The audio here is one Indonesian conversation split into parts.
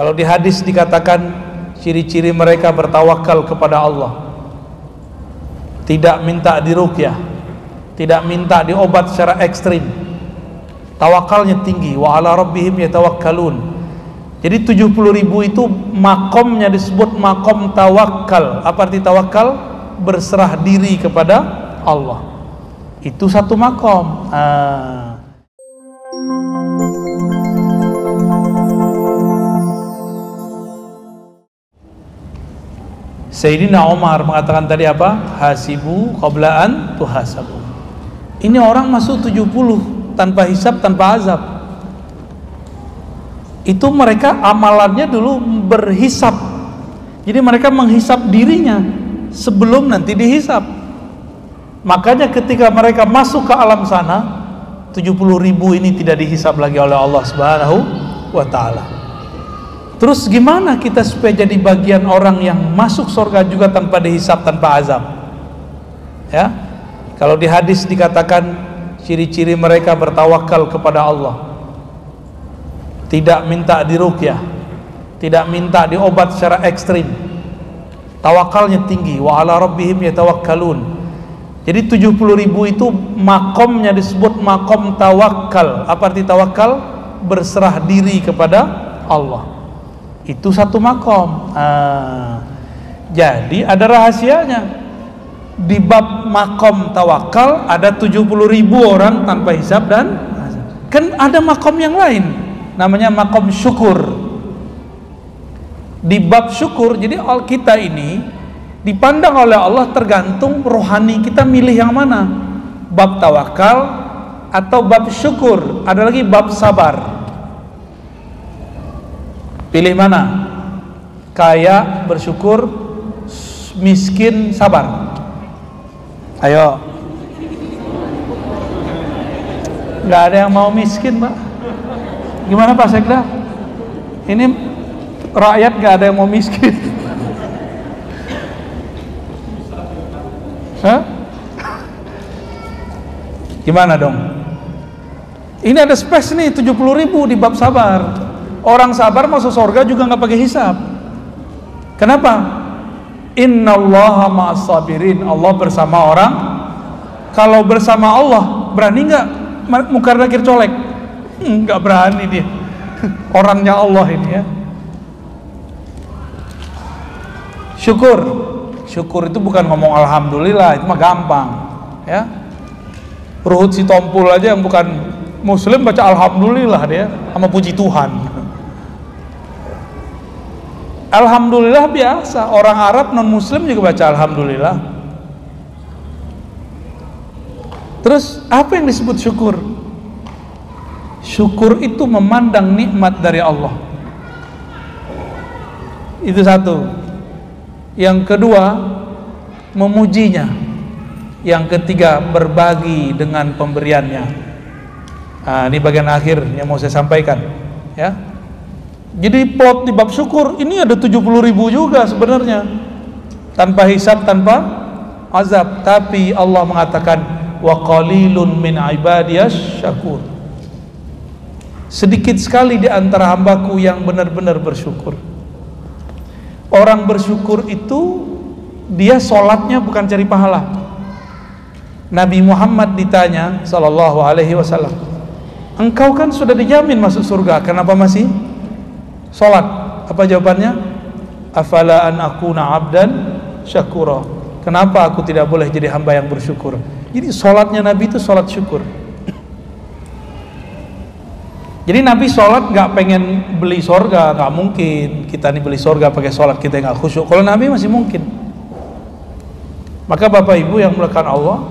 Kalau di hadis dikatakan ciri-ciri mereka bertawakal kepada Allah. Tidak minta diruqyah, tidak minta diobat secara ekstrim. Tawakalnya tinggi wa ala rabbihim yatawakkalun. Jadi 70 ribu itu makomnya disebut makom tawakal. Apa arti tawakal? Berserah diri kepada Allah. Itu satu makom. Ah. Sayyidina Umar mengatakan tadi apa? Hasibu qablaan tuhasabu. Ini orang masuk 70 tanpa hisab, tanpa azab. Itu mereka amalannya dulu berhisap. Jadi mereka menghisap dirinya sebelum nanti dihisap. Makanya ketika mereka masuk ke alam sana, 70 ribu ini tidak dihisap lagi oleh Allah Subhanahu wa taala. Terus gimana kita supaya jadi bagian orang yang masuk surga juga tanpa dihisap, tanpa azab? Ya. Kalau di hadis dikatakan ciri-ciri mereka bertawakal kepada Allah. Tidak minta diruqyah, tidak minta diobat secara ekstrim. Tawakalnya tinggi, wa ala rabbihim yatawakkalun. Jadi 70 ribu itu makomnya disebut makom tawakal. Apa arti tawakal? Berserah diri kepada Allah itu satu makom. Ah, jadi ada rahasianya. Di bab makom tawakal ada 70 ribu orang tanpa hisab dan kan ada makom yang lain namanya makom syukur. Di bab syukur jadi kita ini dipandang oleh Allah tergantung rohani kita milih yang mana. Bab tawakal atau bab syukur. Ada lagi bab sabar Pilih mana? Kaya bersyukur, miskin sabar. Ayo. Gak ada yang mau miskin, Pak. Gimana Pak Sekda? Ini rakyat gak ada yang mau miskin. Hah? Gimana dong? Ini ada space nih 70 ribu di bab sabar. Orang sabar masuk surga juga nggak pakai hisap. Kenapa? Inna Allah sabirin. Allah bersama orang. Kalau bersama Allah, berani nggak mukar nakir colek? Hmm, nggak berani dia. Orangnya Allah ini ya. Syukur. Syukur itu bukan ngomong alhamdulillah, itu mah gampang, ya. Ruhut si tompul aja yang bukan muslim baca alhamdulillah dia sama puji Tuhan. Alhamdulillah biasa orang Arab non Muslim juga baca Alhamdulillah. Terus apa yang disebut syukur? Syukur itu memandang nikmat dari Allah. Itu satu. Yang kedua, memujinya. Yang ketiga, berbagi dengan pemberiannya. Nah, ini bagian akhir yang mau saya sampaikan, ya jadi plot di bab syukur ini ada 70 ribu juga sebenarnya. Tanpa hisab tanpa azab. Tapi Allah mengatakan wa qalilun min ibadiyas syakur sedikit sekali di antara hambaku yang benar-benar bersyukur. Orang bersyukur itu dia sholatnya bukan cari pahala. Nabi Muhammad ditanya sallallahu alaihi wasallam engkau kan sudah dijamin masuk surga kenapa masih Salat. Apa jawabannya? Afala an akuna abdan syakura. Kenapa aku tidak boleh jadi hamba yang bersyukur? Jadi salatnya Nabi itu salat syukur. Jadi Nabi sholat gak pengen beli sorga, gak mungkin kita nih beli sorga pakai sholat kita nggak khusyuk. Kalau Nabi masih mungkin. Maka Bapak Ibu yang melakukan Allah,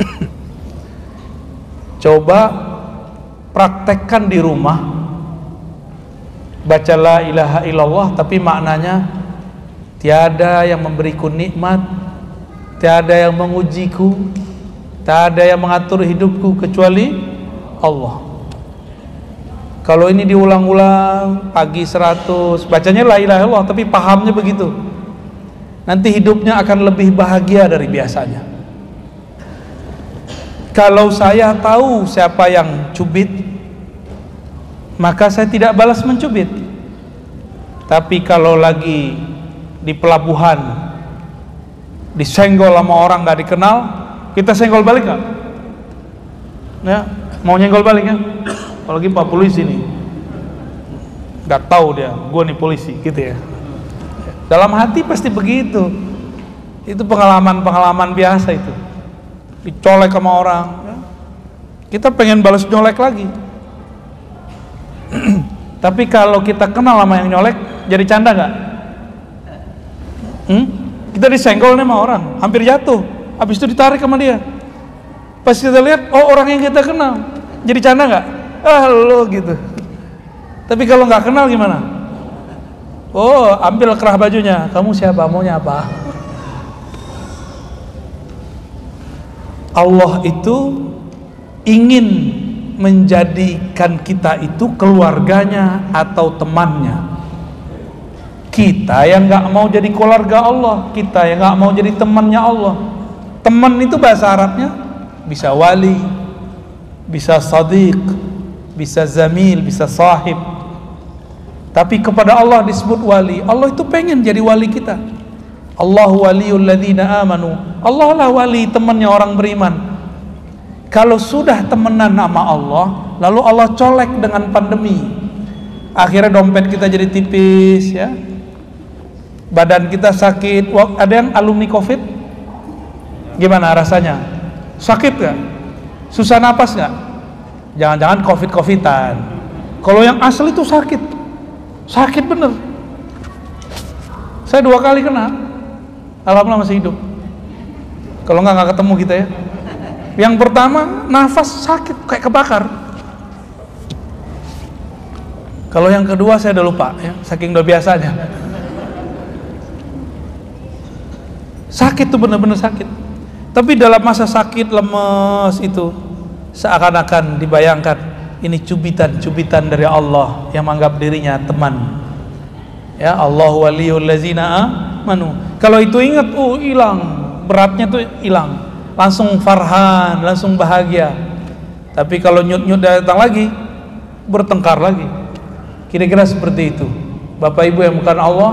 coba praktekkan di rumah baca la ilaha illallah tapi maknanya tiada yang memberiku nikmat tiada yang mengujiku tiada yang mengatur hidupku kecuali Allah. Kalau ini diulang-ulang pagi 100 bacanya la ilaha illallah tapi pahamnya begitu. Nanti hidupnya akan lebih bahagia dari biasanya kalau saya tahu siapa yang cubit maka saya tidak balas mencubit. Tapi kalau lagi di pelabuhan disenggol sama orang nggak dikenal kita senggol balik nggak? Ya mau nyenggol balik ya? Apalagi pak polisi nih. Nggak tahu dia gue nih polisi gitu ya. Dalam hati pasti begitu. Itu pengalaman-pengalaman biasa itu dicolek sama orang. Kita pengen balas nyolek lagi. Tapi kalau kita kenal sama yang nyolek jadi canda nggak? Hmm? kita disenggol nih sama orang hampir jatuh. Habis itu ditarik sama dia. Pas kita lihat oh orang yang kita kenal. Jadi canda nggak? Ah lo gitu. Tapi kalau nggak kenal gimana? Oh ambil kerah bajunya. Kamu siapa? Maunya apa Allah itu ingin menjadikan kita itu keluarganya atau temannya. Kita yang nggak mau jadi keluarga Allah kita yang nggak mau jadi temannya Allah. Teman itu bahasa Arabnya bisa wali bisa sadiq bisa zamil bisa sahib. Tapi kepada Allah disebut wali. Allah itu pengen jadi wali kita Allah waliul ladzina amanu. Allah lah wali temannya orang beriman. Kalau sudah temenan sama Allah, lalu Allah colek dengan pandemi. Akhirnya dompet kita jadi tipis ya. Badan kita sakit. Ada yang alumni Covid? Gimana rasanya? Sakit gak? Susah napas gak? Jangan-jangan Covid-Covidan. Kalau yang asli itu sakit. Sakit bener. Saya dua kali kena Alhamdulillah masih hidup? Kalau nggak nggak ketemu kita ya. Yang pertama nafas sakit kayak kebakar. Kalau yang kedua saya udah lupa ya saking udah biasanya. Sakit tuh bener-bener sakit. Tapi dalam masa sakit lemes itu seakan-akan dibayangkan ini cubitan-cubitan dari Allah yang menganggap dirinya teman. Ya Allah waliyul lazina amanu kalau itu ingat oh hilang. Beratnya tuh hilang. Langsung farhan langsung bahagia. Tapi kalau nyut-nyut datang lagi bertengkar lagi. Kira-kira seperti itu. Bapak Ibu yang bukan Allah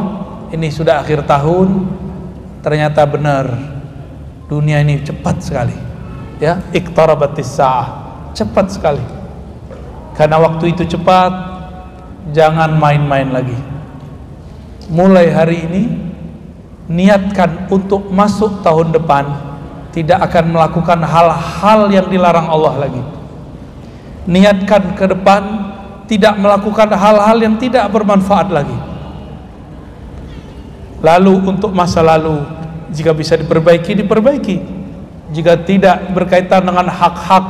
ini sudah akhir tahun. Ternyata benar. Dunia ini cepat sekali. Ya iktarabatis sa'ah. Cepat sekali. Karena waktu itu cepat jangan main-main lagi. Mulai hari ini niatkan untuk masuk tahun depan tidak akan melakukan hal-hal yang dilarang Allah lagi. Niatkan ke depan tidak melakukan hal-hal yang tidak bermanfaat lagi. Lalu untuk masa lalu jika bisa diperbaiki diperbaiki. Jika tidak berkaitan dengan hak-hak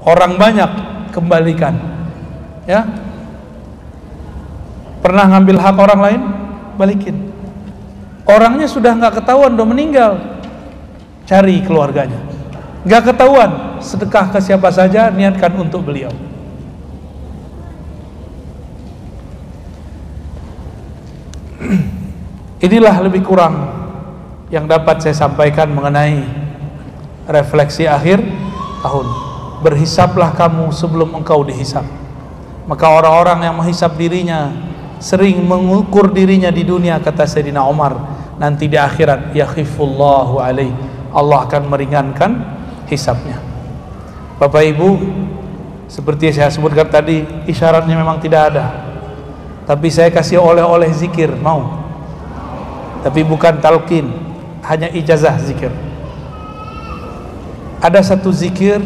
orang banyak kembalikan. Ya. Pernah ngambil hak orang lain? Balikin orangnya sudah nggak ketahuan udah meninggal. Cari keluarganya. Nggak ketahuan sedekah ke siapa saja niatkan untuk beliau. Inilah lebih kurang yang dapat saya sampaikan mengenai refleksi akhir tahun. Berhisaplah kamu sebelum engkau dihisap. Maka orang-orang yang menghisap dirinya sering mengukur dirinya di dunia kata Sayyidina Umar nanti di akhirat yakhifullahu alaih. Allah akan meringankan hisapnya. Bapak Ibu seperti saya sebutkan tadi isyaratnya memang tidak ada. Tapi saya kasih oleh-oleh zikir mau. Tapi bukan talqin hanya ijazah zikir. Ada satu zikir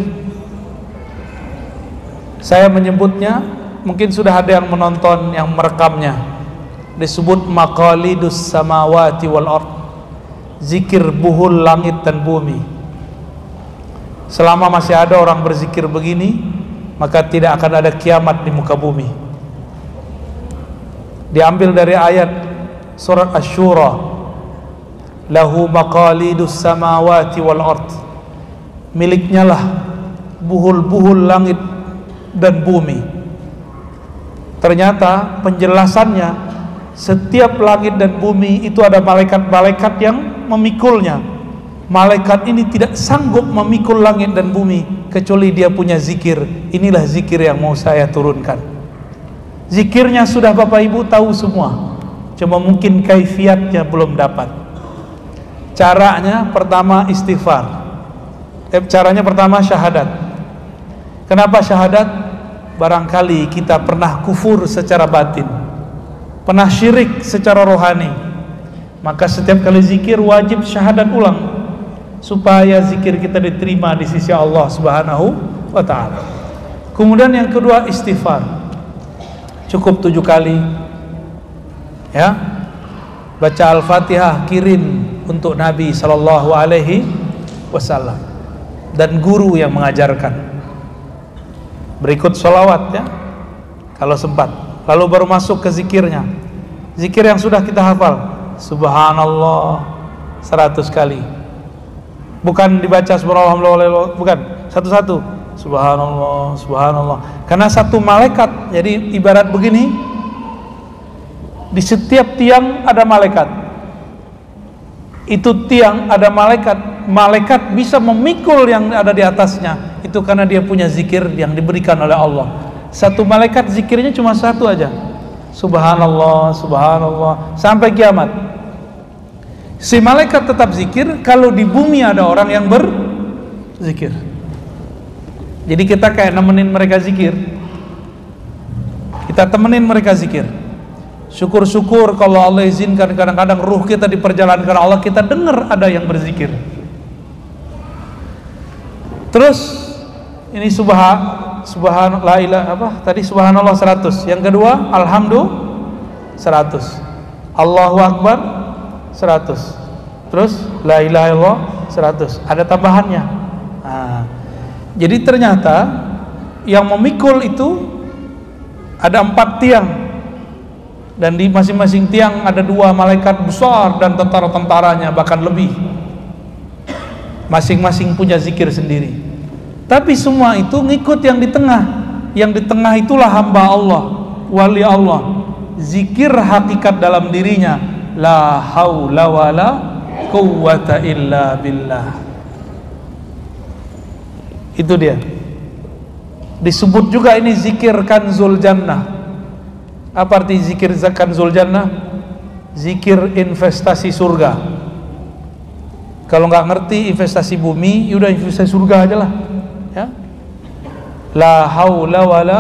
saya menyebutnya mungkin sudah ada yang menonton yang merekamnya disebut maqalidus samawati wal ard. Zikir buhul langit dan bumi. Selama masih ada orang berzikir begini maka tidak akan ada kiamat di muka bumi. Diambil dari ayat surat asy-syura lahu maqalidus samawati wal ard. Miliknya lah buhul-buhul langit dan bumi. Ternyata penjelasannya setiap langit dan bumi itu ada malaikat-malaikat yang memikulnya malaikat ini tidak sanggup memikul langit dan bumi kecuali dia punya zikir inilah zikir yang mau saya turunkan Zikirnya sudah Bapak Ibu tahu semua. Cuma mungkin kaifiatnya belum dapat. Caranya pertama istighfar. Eh, caranya pertama syahadat. Kenapa syahadat? Barangkali kita pernah kufur secara batin. Pernah syirik secara rohani. Maka setiap kali zikir wajib syahadat ulang supaya zikir kita diterima di sisi Allah Subhanahu wa taala. Kemudian yang kedua istighfar. Cukup tujuh kali. Ya. Baca Al-Fatihah kirim untuk Nabi sallallahu alaihi wasallam dan guru yang mengajarkan. Berikut solawat ya. Kalau sempat. Lalu baru masuk ke zikirnya. Zikir yang sudah kita hafal. Subhanallah seratus kali. Bukan dibaca subhanallah bukan satu-satu Subhanallah, subhanallah. Karena satu malaikat, jadi ibarat begini, di setiap tiang ada malaikat. Itu tiang ada malaikat, malaikat bisa memikul yang ada di atasnya. Itu karena dia punya zikir yang diberikan oleh Allah. Satu malaikat zikirnya cuma satu aja. Subhanallah, subhanallah sampai kiamat. Si malaikat tetap zikir kalau di bumi ada orang yang berzikir. Jadi kita kayak nemenin mereka zikir. Kita temenin mereka zikir. Syukur-syukur kalau Allah izinkan kadang-kadang ruh kita diperjalankan Allah kita dengar ada yang berzikir. Terus ini subhan subhanallah ilah apa tadi subhanallah 100. Yang kedua alhamdulillah 100. Allahu akbar 100. Terus la ilaha illallah 100. Ada tambahannya. Nah, jadi ternyata yang memikul itu ada empat tiang dan di masing-masing tiang ada dua malaikat besar dan tentara-tentaranya bahkan lebih. Masing-masing punya zikir sendiri. Tapi semua itu ngikut yang di tengah. Yang di tengah itulah hamba Allah, wali Allah. Zikir hakikat dalam dirinya. La haula wala quwwata illa billah. Itu dia. Disebut juga ini zikir kanzul jannah apa arti zikir kanzul jannah zikir investasi surga. Kalau nggak ngerti investasi bumi yaudah investasi surga aja lah ya la haula wala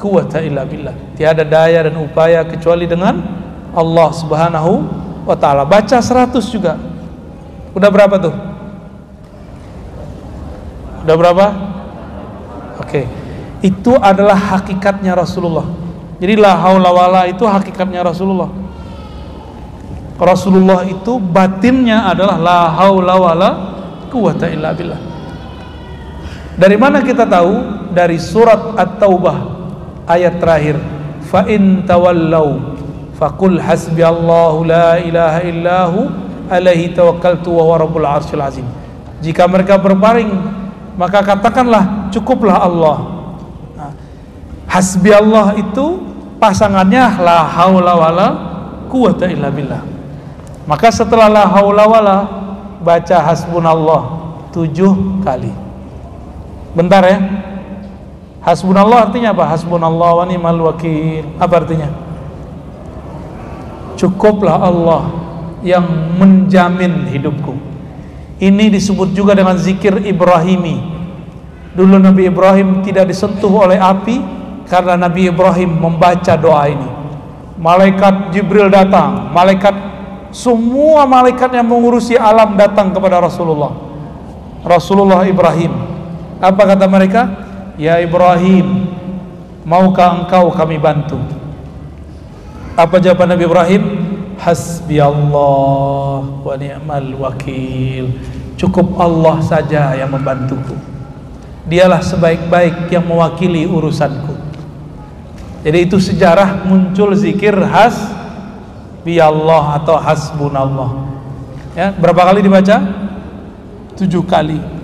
quwata illa billah tiada daya dan upaya kecuali dengan Allah subhanahu wa ta'ala baca 100 juga udah berapa tuh Udah berapa? Oke. Okay. Itu adalah hakikatnya Rasulullah. Jadi la haula wala itu hakikatnya Rasulullah. Rasulullah itu batinnya adalah la haula wala quwata illa billah. Dari mana kita tahu? Dari surat At-Taubah ayat terakhir. Fa in tawallau faqul hasbiyallahu la ilaha illahu alaihi tawakkaltu wa huwa rabbul arsyil azim. Jika mereka berpaling maka katakanlah cukuplah Allah nah, hasbi Allah itu pasangannya la haula wala quwata illa billah maka setelah la haula wala baca hasbunallah tujuh kali bentar ya hasbunallah artinya apa hasbunallah wa ni'mal wakil apa artinya cukuplah Allah yang menjamin hidupku ini disebut juga dengan zikir Ibrahimi. Dulu Nabi Ibrahim tidak disentuh oleh api karena Nabi Ibrahim membaca doa ini. Malaikat Jibril datang, malaikat semua malaikat yang mengurusi alam datang kepada Rasulullah. Rasulullah Ibrahim. Apa kata mereka? Ya Ibrahim, maukah engkau kami bantu? Apa jawaban Nabi Ibrahim? Hasbi Allah wa ni'mal wakil Cukup Allah saja yang membantuku Dialah sebaik-baik yang mewakili urusanku Jadi itu sejarah muncul zikir has Bi Allah atau hasbunallah ya, Berapa kali dibaca? Tujuh kali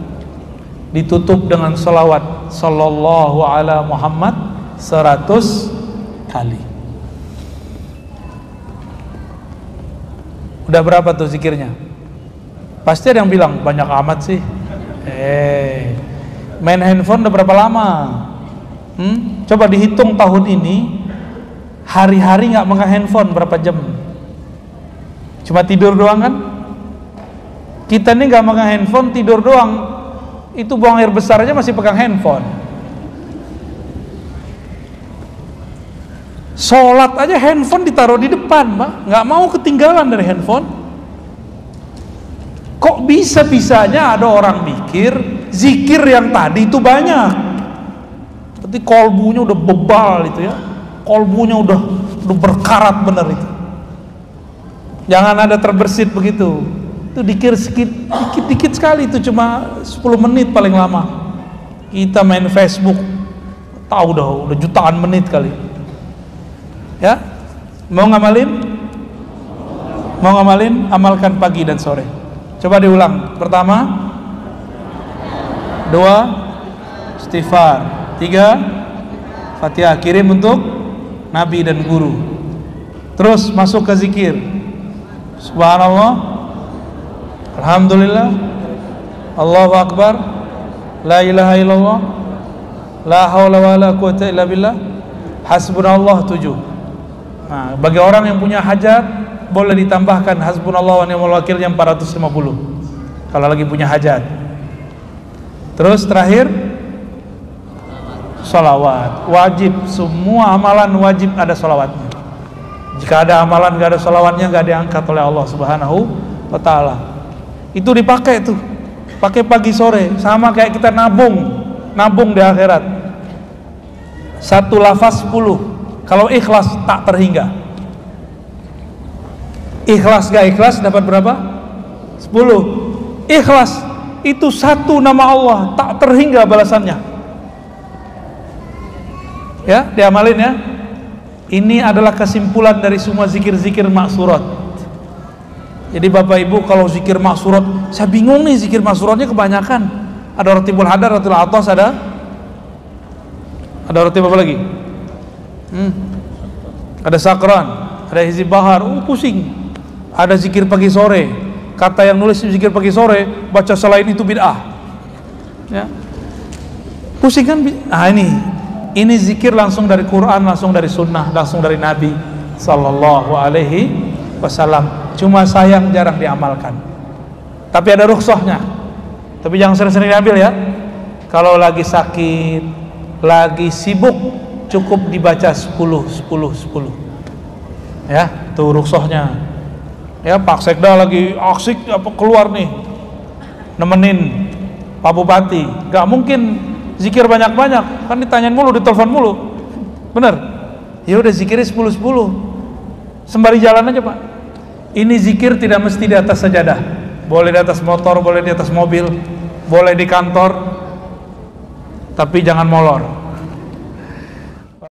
Ditutup dengan salawat Sallallahu ala Muhammad Seratus kali Udah berapa tuh zikirnya? Pasti ada yang bilang banyak amat sih. Eh, main handphone udah berapa lama? Hmm? Coba dihitung tahun ini hari-hari nggak megang handphone berapa jam cuma tidur doang kan kita ini nggak megang handphone tidur doang itu buang air besar aja masih pegang handphone. Sholat aja handphone ditaruh di depan mbak. Nggak mau ketinggalan dari handphone. Kok bisa-bisanya ada orang mikir zikir yang tadi itu banyak? Tapi kolbunya udah bebal itu ya. Kolbunya udah udah berkarat bener itu. Jangan ada terbersit begitu itu dikir sedikit dikit dikit sekali itu cuma 10 menit paling lama. Kita main Facebook. Tahu dah udah jutaan menit kali. Ya? Mau ngamalin? Mau ngamalin? Amalkan pagi dan sore. Coba diulang. Pertama. Dua. Istighfar. Tiga. Fatihah. Kirim untuk nabi dan guru. Terus masuk ke zikir. Subhanallah alhamdulillah. Allahu akbar. La ilaha illallah. La haula wa la quwata illa billah. Hasbunallah tujuh. Nah, bagi orang yang punya hajat boleh ditambahkan hasbunallah wa ni'mal wakil yang 450 kalau lagi punya hajat terus terakhir salawat. Wajib. Semua amalan wajib ada salawatnya. Jika ada amalan gak ada salawatnya gak diangkat oleh Allah subhanahu wa ta'ala itu dipakai tuh. Pakai pagi sore sama kayak kita nabung nabung di akhirat. Satu lafaz 10 kalau ikhlas tak terhingga. Ikhlas gak ikhlas dapat berapa? 10 ikhlas itu satu nama Allah tak terhingga balasannya. Ya diamalin ya. Ini adalah kesimpulan dari semua zikir-zikir maksurat jadi bapak ibu kalau zikir maksurat saya bingung nih zikir maksuratnya kebanyakan. Ada rotibul hadar rotibul atas ada? Ada roti apa lagi? Hmm. ada sakran ada hizib bahar. Uh, pusing. Ada zikir pagi sore. Kata yang nulis zikir pagi sore baca selain itu bid'ah. Ya. Pusing kan ah ini. Ini zikir langsung dari Quran, langsung dari sunnah, langsung dari Nabi Sallallahu Alaihi Wasallam. Cuma sayang jarang diamalkan. Tapi ada rukhsahnya. Tapi jangan sering-sering diambil ya. Kalau lagi sakit, lagi sibuk, cukup dibaca 10, 10, 10. Ya, tuh rukhsahnya. Ya, Pak Sekda lagi aksik apa keluar nih, nemenin Pak Bupati. Gak mungkin zikir banyak-banyak kan ditanyain mulu ditelepon mulu bener ya udah zikirnya 10 10 sembari jalan aja pak ini zikir tidak mesti di atas sajadah boleh di atas motor boleh di atas mobil boleh di kantor tapi jangan molor